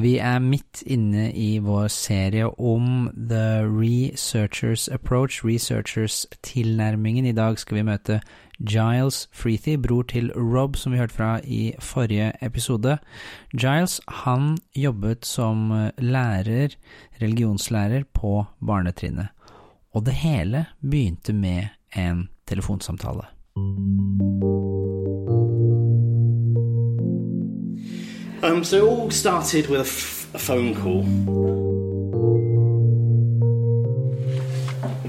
Vi er midt inne i vår serie om The Researchers Approach, Researchers tilnærmingen. I dag skal vi møte Giles Freethy, bror til Rob, som vi hørte fra i forrige episode. Giles han jobbet som lærer, religionslærer, på barnetrinnet. Og det hele begynte med en telefonsamtale. Um, so it all started with a, f- a phone call.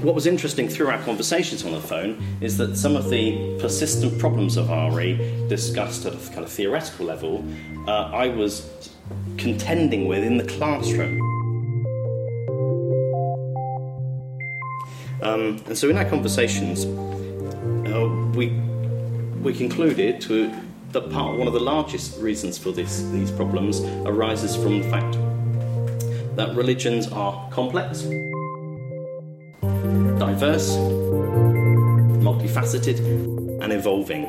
What was interesting through our conversations on the phone is that some of the persistent problems of RE discussed at a kind of theoretical level, uh, I was contending with in the classroom. Um, and so in our conversations, uh, we we concluded to that part one of the largest reasons for this these problems arises from the fact that religions are complex, diverse, multifaceted, and evolving.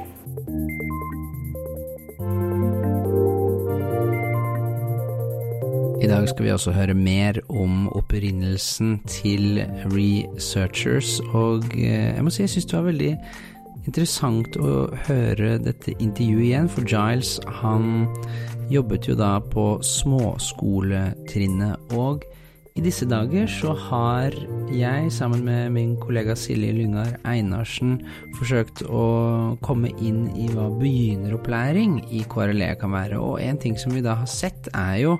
I dag skal vi også høre mer om opprinnelsen til researchers, og eh, jeg må si jeg syns det var veldig interessant å høre dette intervjuet igjen, for Giles han jobbet jo da på småskoletrinnet, og i disse dager så har jeg sammen med min kollega Silje Lyngar Einarsen forsøkt å komme inn i hva begynneropplæring i KRLE kan være, og en ting som vi da har sett er jo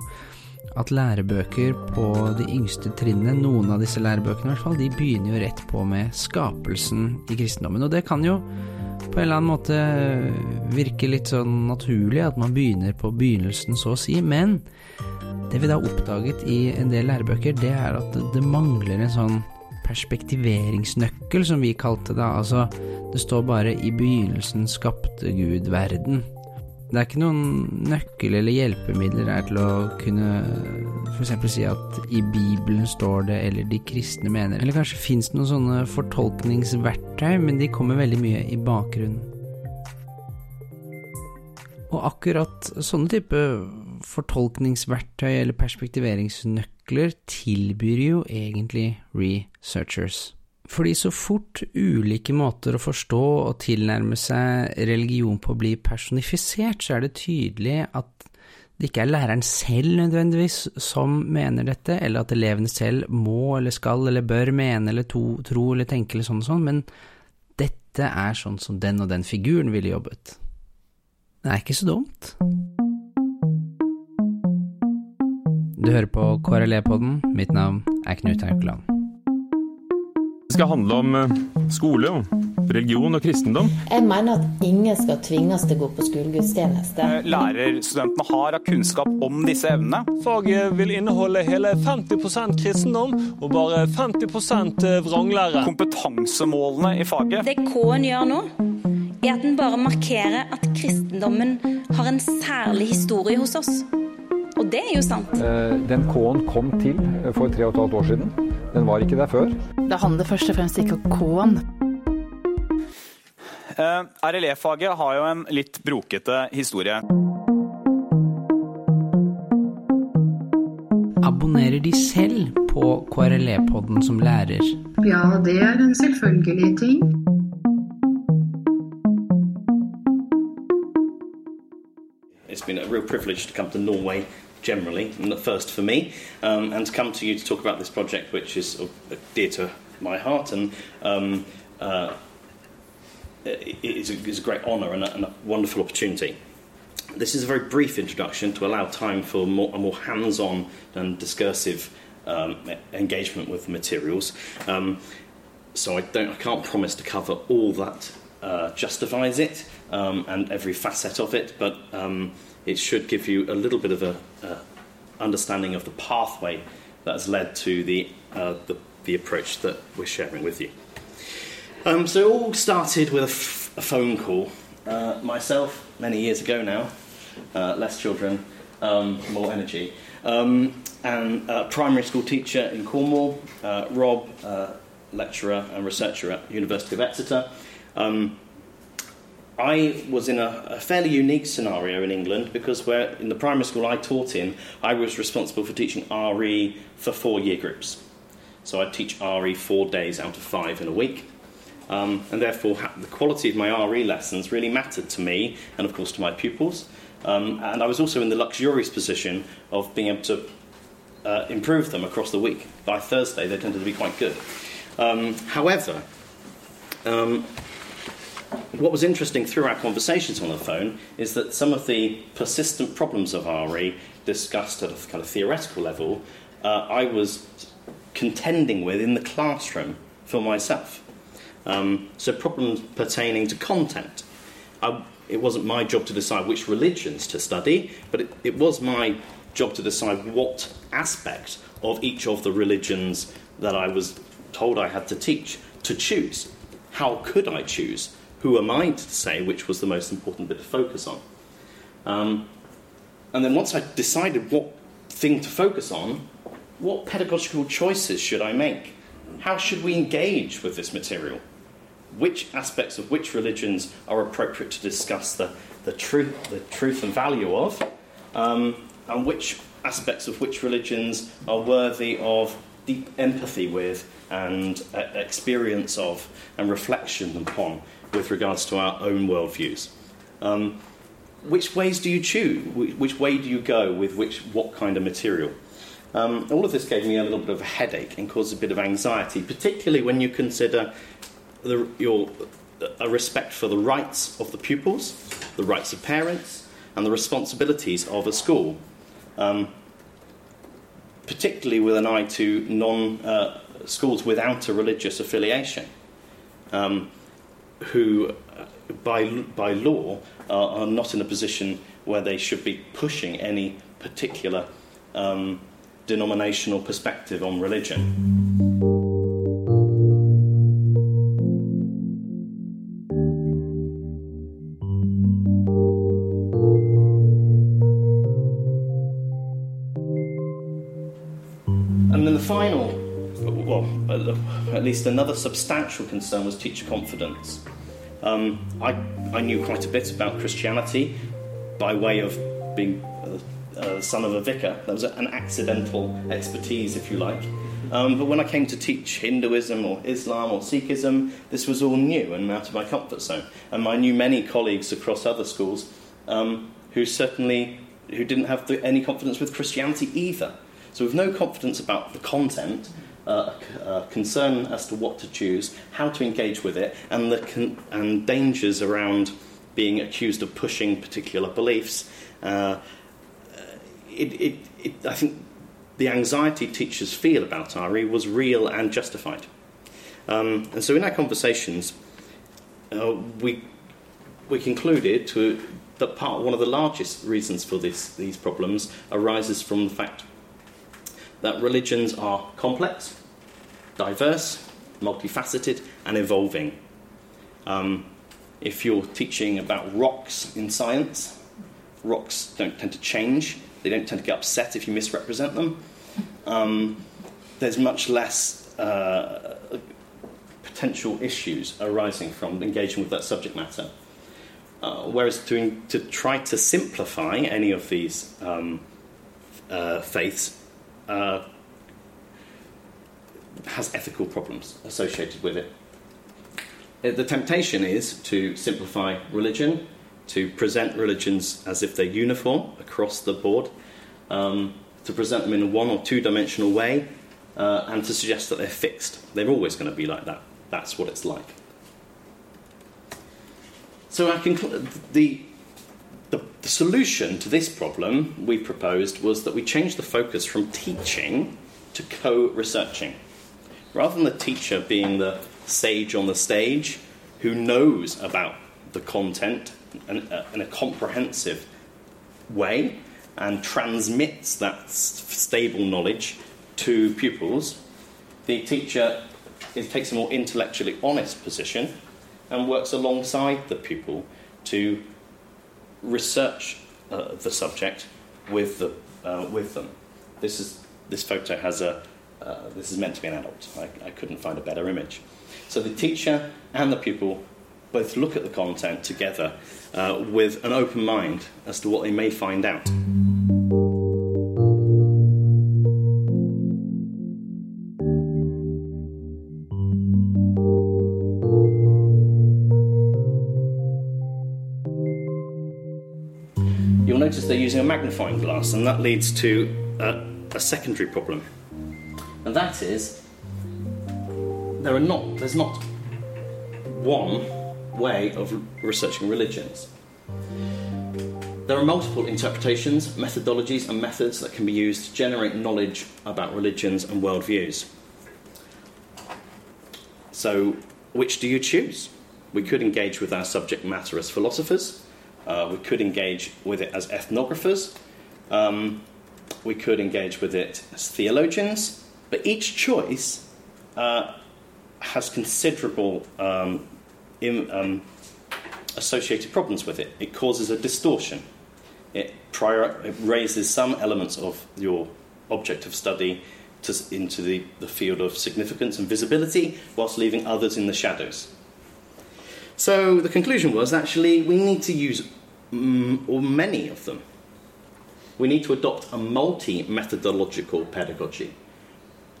at lærebøker på de yngste trinnene, noen av disse lærebøkene i hvert fall, de begynner jo rett på med skapelsen i kristendommen. Og det kan jo på en eller annen måte virke litt sånn naturlig at man begynner på begynnelsen, så å si, men det vi da oppdaget i en del lærebøker, det er at det mangler en sånn perspektiveringsnøkkel, som vi kalte det. Altså, det står bare 'i begynnelsen skapte Gud verden'. Det er ikke noen nøkkel eller hjelpemidler her til å kunne f.eks. si at i Bibelen står det, eller de kristne mener Eller kanskje fins det noen sånne fortolkningsverktøy, men de kommer veldig mye i bakgrunnen. Og akkurat sånne type fortolkningsverktøy eller perspektiveringsnøkler tilbyr jo egentlig researchers. Fordi så fort ulike måter å forstå og tilnærme seg religion på blir personifisert, så er det tydelig at det ikke er læreren selv nødvendigvis som mener dette, eller at elevene selv må eller skal eller bør mene eller to, tro eller tenke eller sånn og sånn, men dette er sånn som den og den figuren ville jobbet. Det er ikke så dumt. Du hører på KRLE-podden. Mitt navn er Knut Haukeland. Det skal handle om eh, skole, og religion og kristendom. Jeg mener at ingen skal tvinges til å gå på skolegudstjeneste. Lærerstudentene har av kunnskap om disse evnene. Faget vil inneholde hele 50% kristendom og bare 50% vranglære. Kompetansemålene i faget. Det K-en gjør nå, er at den bare markerer at kristendommen har en særlig historie hos oss. Og det er jo sant. Den K-en kom til for tre og et halvt år siden. Den var ikke der før. Det handler først og fremst ikke om K-en. RLE-faget har jo en litt brokete historie. Abonnerer de selv på KRLE-podden som lærer? Ja, det er en selvfølgelig ting. It's been a real privilege to come to Norway generally, and first for me, um, and to come to you to talk about this project, which is dear to my heart, and um, uh, a, it's a great honour and, and a, wonderful opportunity. This is a very brief introduction to allow time for more, a more hands-on and discursive um, engagement with materials. Um, so I don't, I can't promise to cover all that uh, justifies it um, and every facet of it, but um, it should give you a little bit of a, a understanding of the pathway that has led to the, uh, the, the approach that we're sharing with you. Um, so it all started with a, f- a phone call. Uh, myself, many years ago now, uh, less children, um, more energy, um, and a primary school teacher in Cornwall, uh, Rob, lecturer and researcher at University of Exeter. Um, I was in a, a, fairly unique scenario in England because where in the primary school I taught in, I was responsible for teaching RE for four year groups. So I'd teach RE four days out of five in a week. Um, and therefore, the quality of my RE lessons really mattered to me and, of course, to my pupils. Um, and I was also in the luxurious position of being able to uh, improve them across the week. By Thursday, they tended to be quite good. Um, however, um, what was interesting through our conversations on the phone is that some of the persistent problems of RE discussed at a kind of theoretical level, uh, I was contending with in the classroom for myself. Um, so, problems pertaining to content. I, it wasn't my job to decide which religions to study, but it, it was my job to decide what aspect of each of the religions that I was told I had to teach to choose. How could I choose? Who am I to say which was the most important bit to focus on? Um, and then once I decided what thing to focus on, what pedagogical choices should I make? How should we engage with this material? Which aspects of which religions are appropriate to discuss the, the, truth, the truth and value of? Um, and which aspects of which religions are worthy of deep empathy with and uh, experience of and reflection upon with regards to our own worldviews. Um, which ways do you choose? Which way do you go with which, what kind of material? Um, all of this gave me a little bit of a headache and caused a bit of anxiety, particularly when you consider the, your, a respect for the rights of the pupils, the rights of parents, and the responsibilities of a school. Um, particularly with an eye to non uh, schools without a religious affiliation, um, who, uh, by, by law, are, are, not in a position where they should be pushing any particular um, denominational perspective on religion. Least another substantial concern was teacher confidence. Um, I, I knew quite a bit about Christianity by way of being a, a son of a vicar. That was an accidental expertise, if you like. Um, but when I came to teach Hinduism or Islam or Sikhism, this was all new and out of my comfort zone. And I knew many colleagues across other schools um, who certainly who didn't have the, any confidence with Christianity either. So, with no confidence about the content, uh, uh, concern as to what to choose, how to engage with it, and the con- and dangers around being accused of pushing particular beliefs. Uh, it, it, it, I think the anxiety teachers feel about RE was real and justified. Um, and so, in our conversations, uh, we we concluded to, that part one of the largest reasons for this, these problems arises from the fact that religions are complex, diverse, multifaceted, and evolving. Um, if you're teaching about rocks in science, rocks don't tend to change, they don't tend to get upset if you misrepresent them. Um, there's much less uh, potential issues arising from engaging with that subject matter. Uh, whereas to, to try to simplify any of these um, uh, faiths uh, has ethical problems associated with it. Uh, the temptation is to simplify religion, to present religions as if they're uniform across the board, um, to present them in a one or two dimensional way, uh, and to suggest that they're fixed. They're always going to be like that. That's what it's like. So I conclude the the, the solution to this problem we proposed was that we change the focus from teaching to co researching. Rather than the teacher being the sage on the stage who knows about the content in, uh, in a comprehensive way and transmits that stable knowledge to pupils, the teacher takes a more intellectually honest position and works alongside the pupil to research uh, the subject with, the, uh, with them. This, is, this photo has a, uh, this is meant to be an adult. I, I couldn't find a better image. So the teacher and the pupil both look at the content together uh, with an open mind as to what they may find out. Notice they're using a magnifying glass, and that leads to uh, a secondary problem. And that is there are not there's not one way of researching religions. There are multiple interpretations, methodologies, and methods that can be used to generate knowledge about religions and worldviews. So, which do you choose? We could engage with our subject matter as philosophers, uh, we could engage with it as ethnographers, um, we could engage with it as theologians, but each choice uh, has considerable um, in, um, associated problems with it. It causes a distortion. It, prior, it raises some elements of your object of study to, into the, the field of significance and visibility, whilst leaving others in the shadows. So the conclusion was actually we need to use or many of them. We need to adopt a multi methodological pedagogy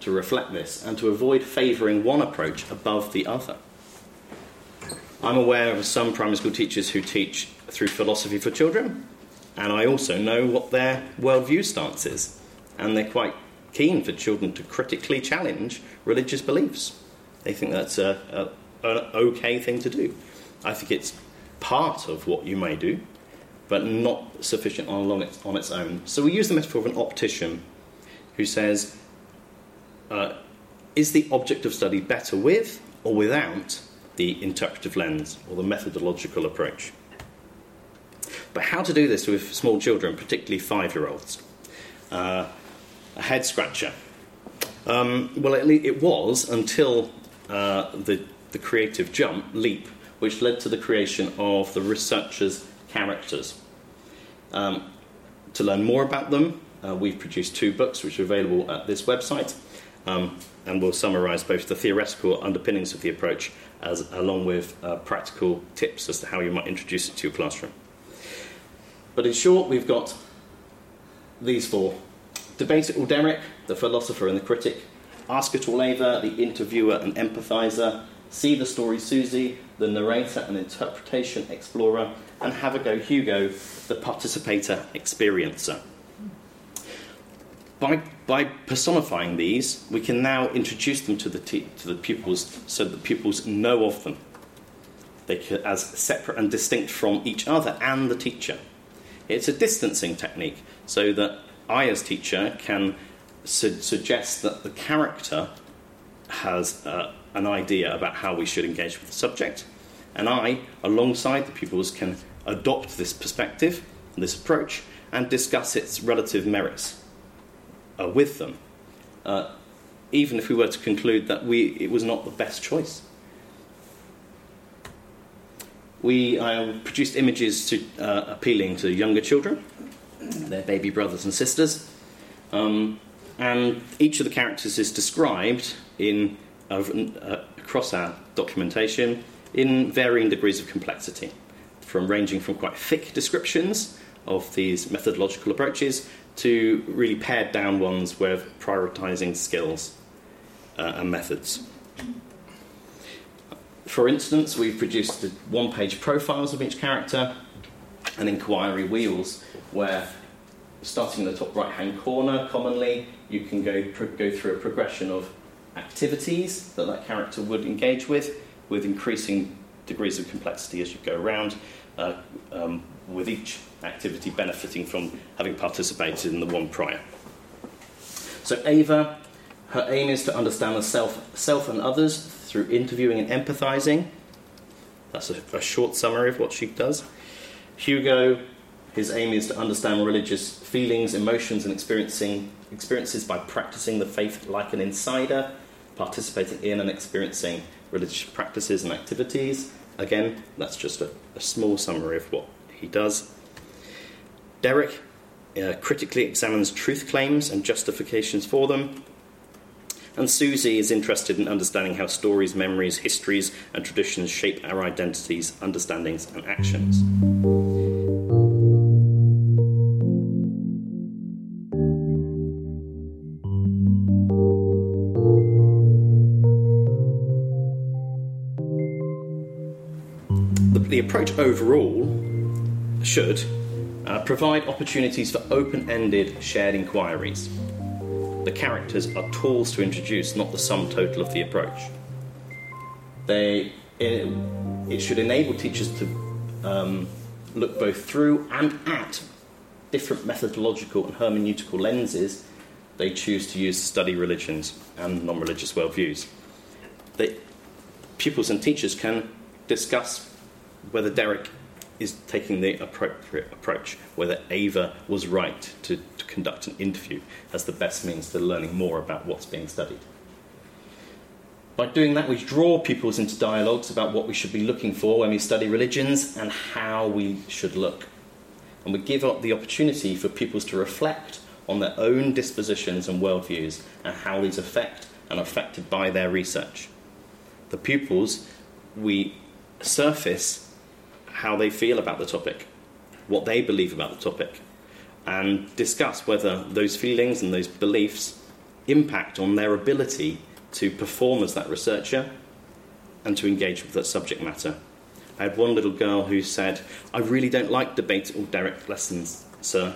to reflect this and to avoid favouring one approach above the other. I'm aware of some primary school teachers who teach through philosophy for children, and I also know what their worldview stance is, and they're quite keen for children to critically challenge religious beliefs. They think that's a, an okay thing to do. I think it's part of what you may do, but not sufficient on, its, on its own. So we use the metaphor of an optician who says, uh, is the object of study better with or without the interpretive lens or the methodological approach? But how to do this with small children, particularly five year olds? Uh, a head scratcher. Um, well, it, it, was until uh, the, the creative jump, leap, which led to the creation of the researchers' characters. Um, to learn more about them, uh, we've produced two books which are available at this website um, and we'll summarise both the theoretical underpinnings of the approach as, along with uh, practical tips as to how you might introduce it to your classroom. But in short, we've got these four debate it all Derek, the philosopher and the critic, ask it all Ava, the interviewer and empathizer, see the story Susie, the narrator and interpretation explorer, and have a go Hugo, the participator experiencer. By by personifying these, we can now introduce them to the, te- to the pupils so that pupils know of them they can, as separate and distinct from each other and the teacher. It's a distancing technique so that I, as teacher, can su- suggest that the character has uh, an idea about how we should engage with the subject, and I, alongside the pupils, can adopt this perspective, this approach, and discuss its relative merits uh, with them, uh, even if we were to conclude that we, it was not the best choice. We uh, produced images to, uh, appealing to younger children, their baby brothers and sisters, um, and each of the characters is described in uh, across our documentation in varying degrees of complexity, from ranging from quite thick descriptions of these methodological approaches to really pared down ones with prioritizing skills uh, and methods. For instance, we've produced one page profiles of each character and inquiry wheels where starting in the top right hand corner commonly you can go, go through a progression of activities that that character would engage with with increasing degrees of complexity as you go around uh, um, with each activity benefiting from having participated in the one prior. So, Ava, her aim is to understand the self, self and others through interviewing and empathizing. That's a, a short summary of what she does. Hugo, his aim is to understand religious feelings, emotions, and experiencing experiences by practicing the faith like an insider, participating in and experiencing religious practices and activities. Again, that's just a, a small summary of what he does. Derek uh, critically examines truth claims and justifications for them. and Susie is interested in understanding how stories, memories, histories, and traditions shape our identities, understandings, and actions. The, the approach overall should uh, provide opportunities for open ended shared inquiries. The characters are tools to introduce, not the sum total of the approach. They, it, it should enable teachers to um, look both through and at different methodological and hermeneutical lenses they choose to use to study religions and non religious worldviews. The pupils and teachers can discuss whether Derek is taking the appropriate approach, whether Ava was right to, to, conduct an interview as the best means to learning more about what's being studied. By doing that, we draw pupils into dialogues about what we should be looking for when we study religions and how we should look. And we give up the opportunity for pupils to reflect on their own dispositions and worldviews and how these affect and are affected by their research. The pupils, we surface how they feel about the topic, what they believe about the topic, and discuss whether those feelings and those beliefs impact on their ability to perform as that researcher and to engage with that subject matter. I had one little girl who said, I really don't like debate or direct lessons, sir,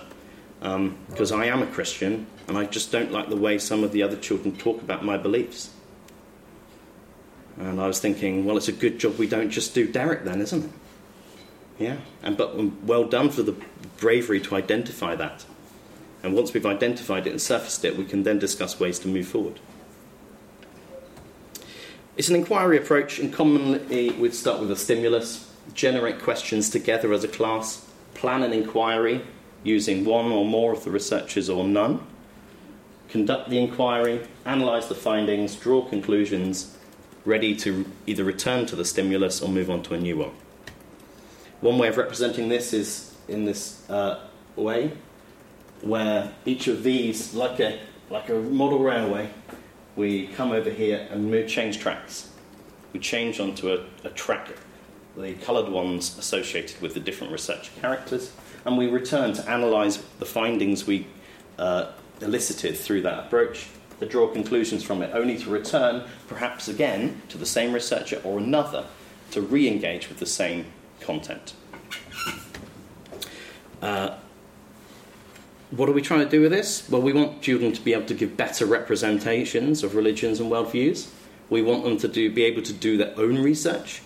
um, because I am a Christian and I just don't like the way some of the other children talk about my beliefs. And I was thinking, well, it's a good job we don't just do Derek then, isn't it? Yeah, and but um, well done for the bravery to identify that. And once we've identified it and surfaced it, we can then discuss ways to move forward. It's an inquiry approach, and commonly we'd start with a stimulus, generate questions together as a class, plan an inquiry using one or more of the researchers or none, conduct the inquiry, analyse the findings, draw conclusions, ready to either return to the stimulus or move on to a new one. One way of representing this is in this uh, way, where each of these, like a, like a model railway, we come over here and move, change tracks. We change onto a, a track, the coloured ones associated with the different research characters, and we return to analyse the findings we uh, elicited through that approach, to draw conclusions from it, only to return, perhaps again, to the same researcher or another to re engage with the same content. Uh, what are we trying to do with this? Well, we want children to be able to give better representations of religions and worldviews. We want them to do, be able to do their own research,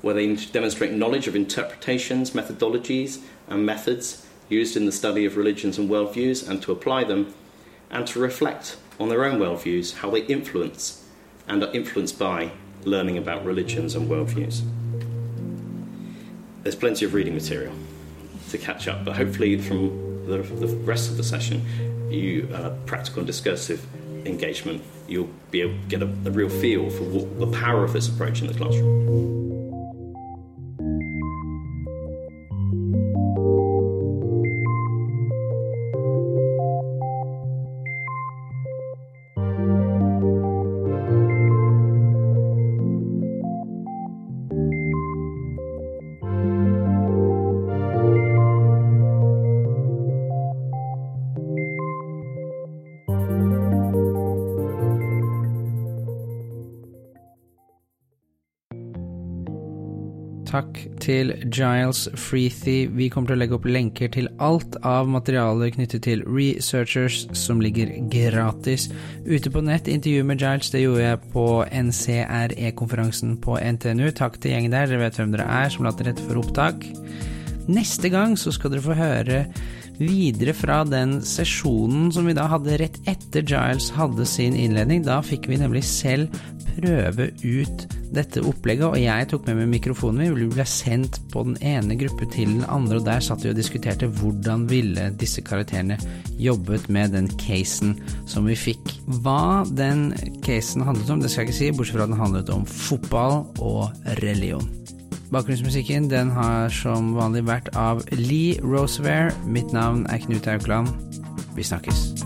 where they demonstrate knowledge of interpretations, methodologies, and methods used in the study of religions and worldviews, and to apply them, and to reflect on their own worldviews, how they influence and are influenced by learning about religions and worldviews. There's plenty of reading material to catch up, but hopefully from the, the rest of the session, you uh, practical and discursive engagement, you'll be able to get a, a real feel for what, the power of this approach in the classroom. Takk til Giles Freethy. Vi kommer til å legge opp lenker til alt av materialer knyttet til researchers som ligger gratis ute på nett. Intervju med Giles det gjorde jeg på NCRE-konferansen på NTNU. Takk til gjengen der, dere vet hvem dere er, som la til rette for opptak. Neste gang så skal dere få høre videre fra den sesjonen som vi da hadde rett etter Giles hadde sin innledning. Da fikk vi nemlig selv prøve ut dette opplegget, og jeg tok med meg mikrofonen min. Vi ble sendt på den ene gruppe til den andre, og der satt vi og diskuterte hvordan ville disse karakterene jobbet med den casen som vi fikk. Hva den casen handlet om, det skal jeg ikke si, bortsett fra at den handlet om fotball og religion. Bakgrunnsmusikken den har som vanlig vært av Lee Rosevere. Mitt navn er Knut Aukland. Vi snakkes.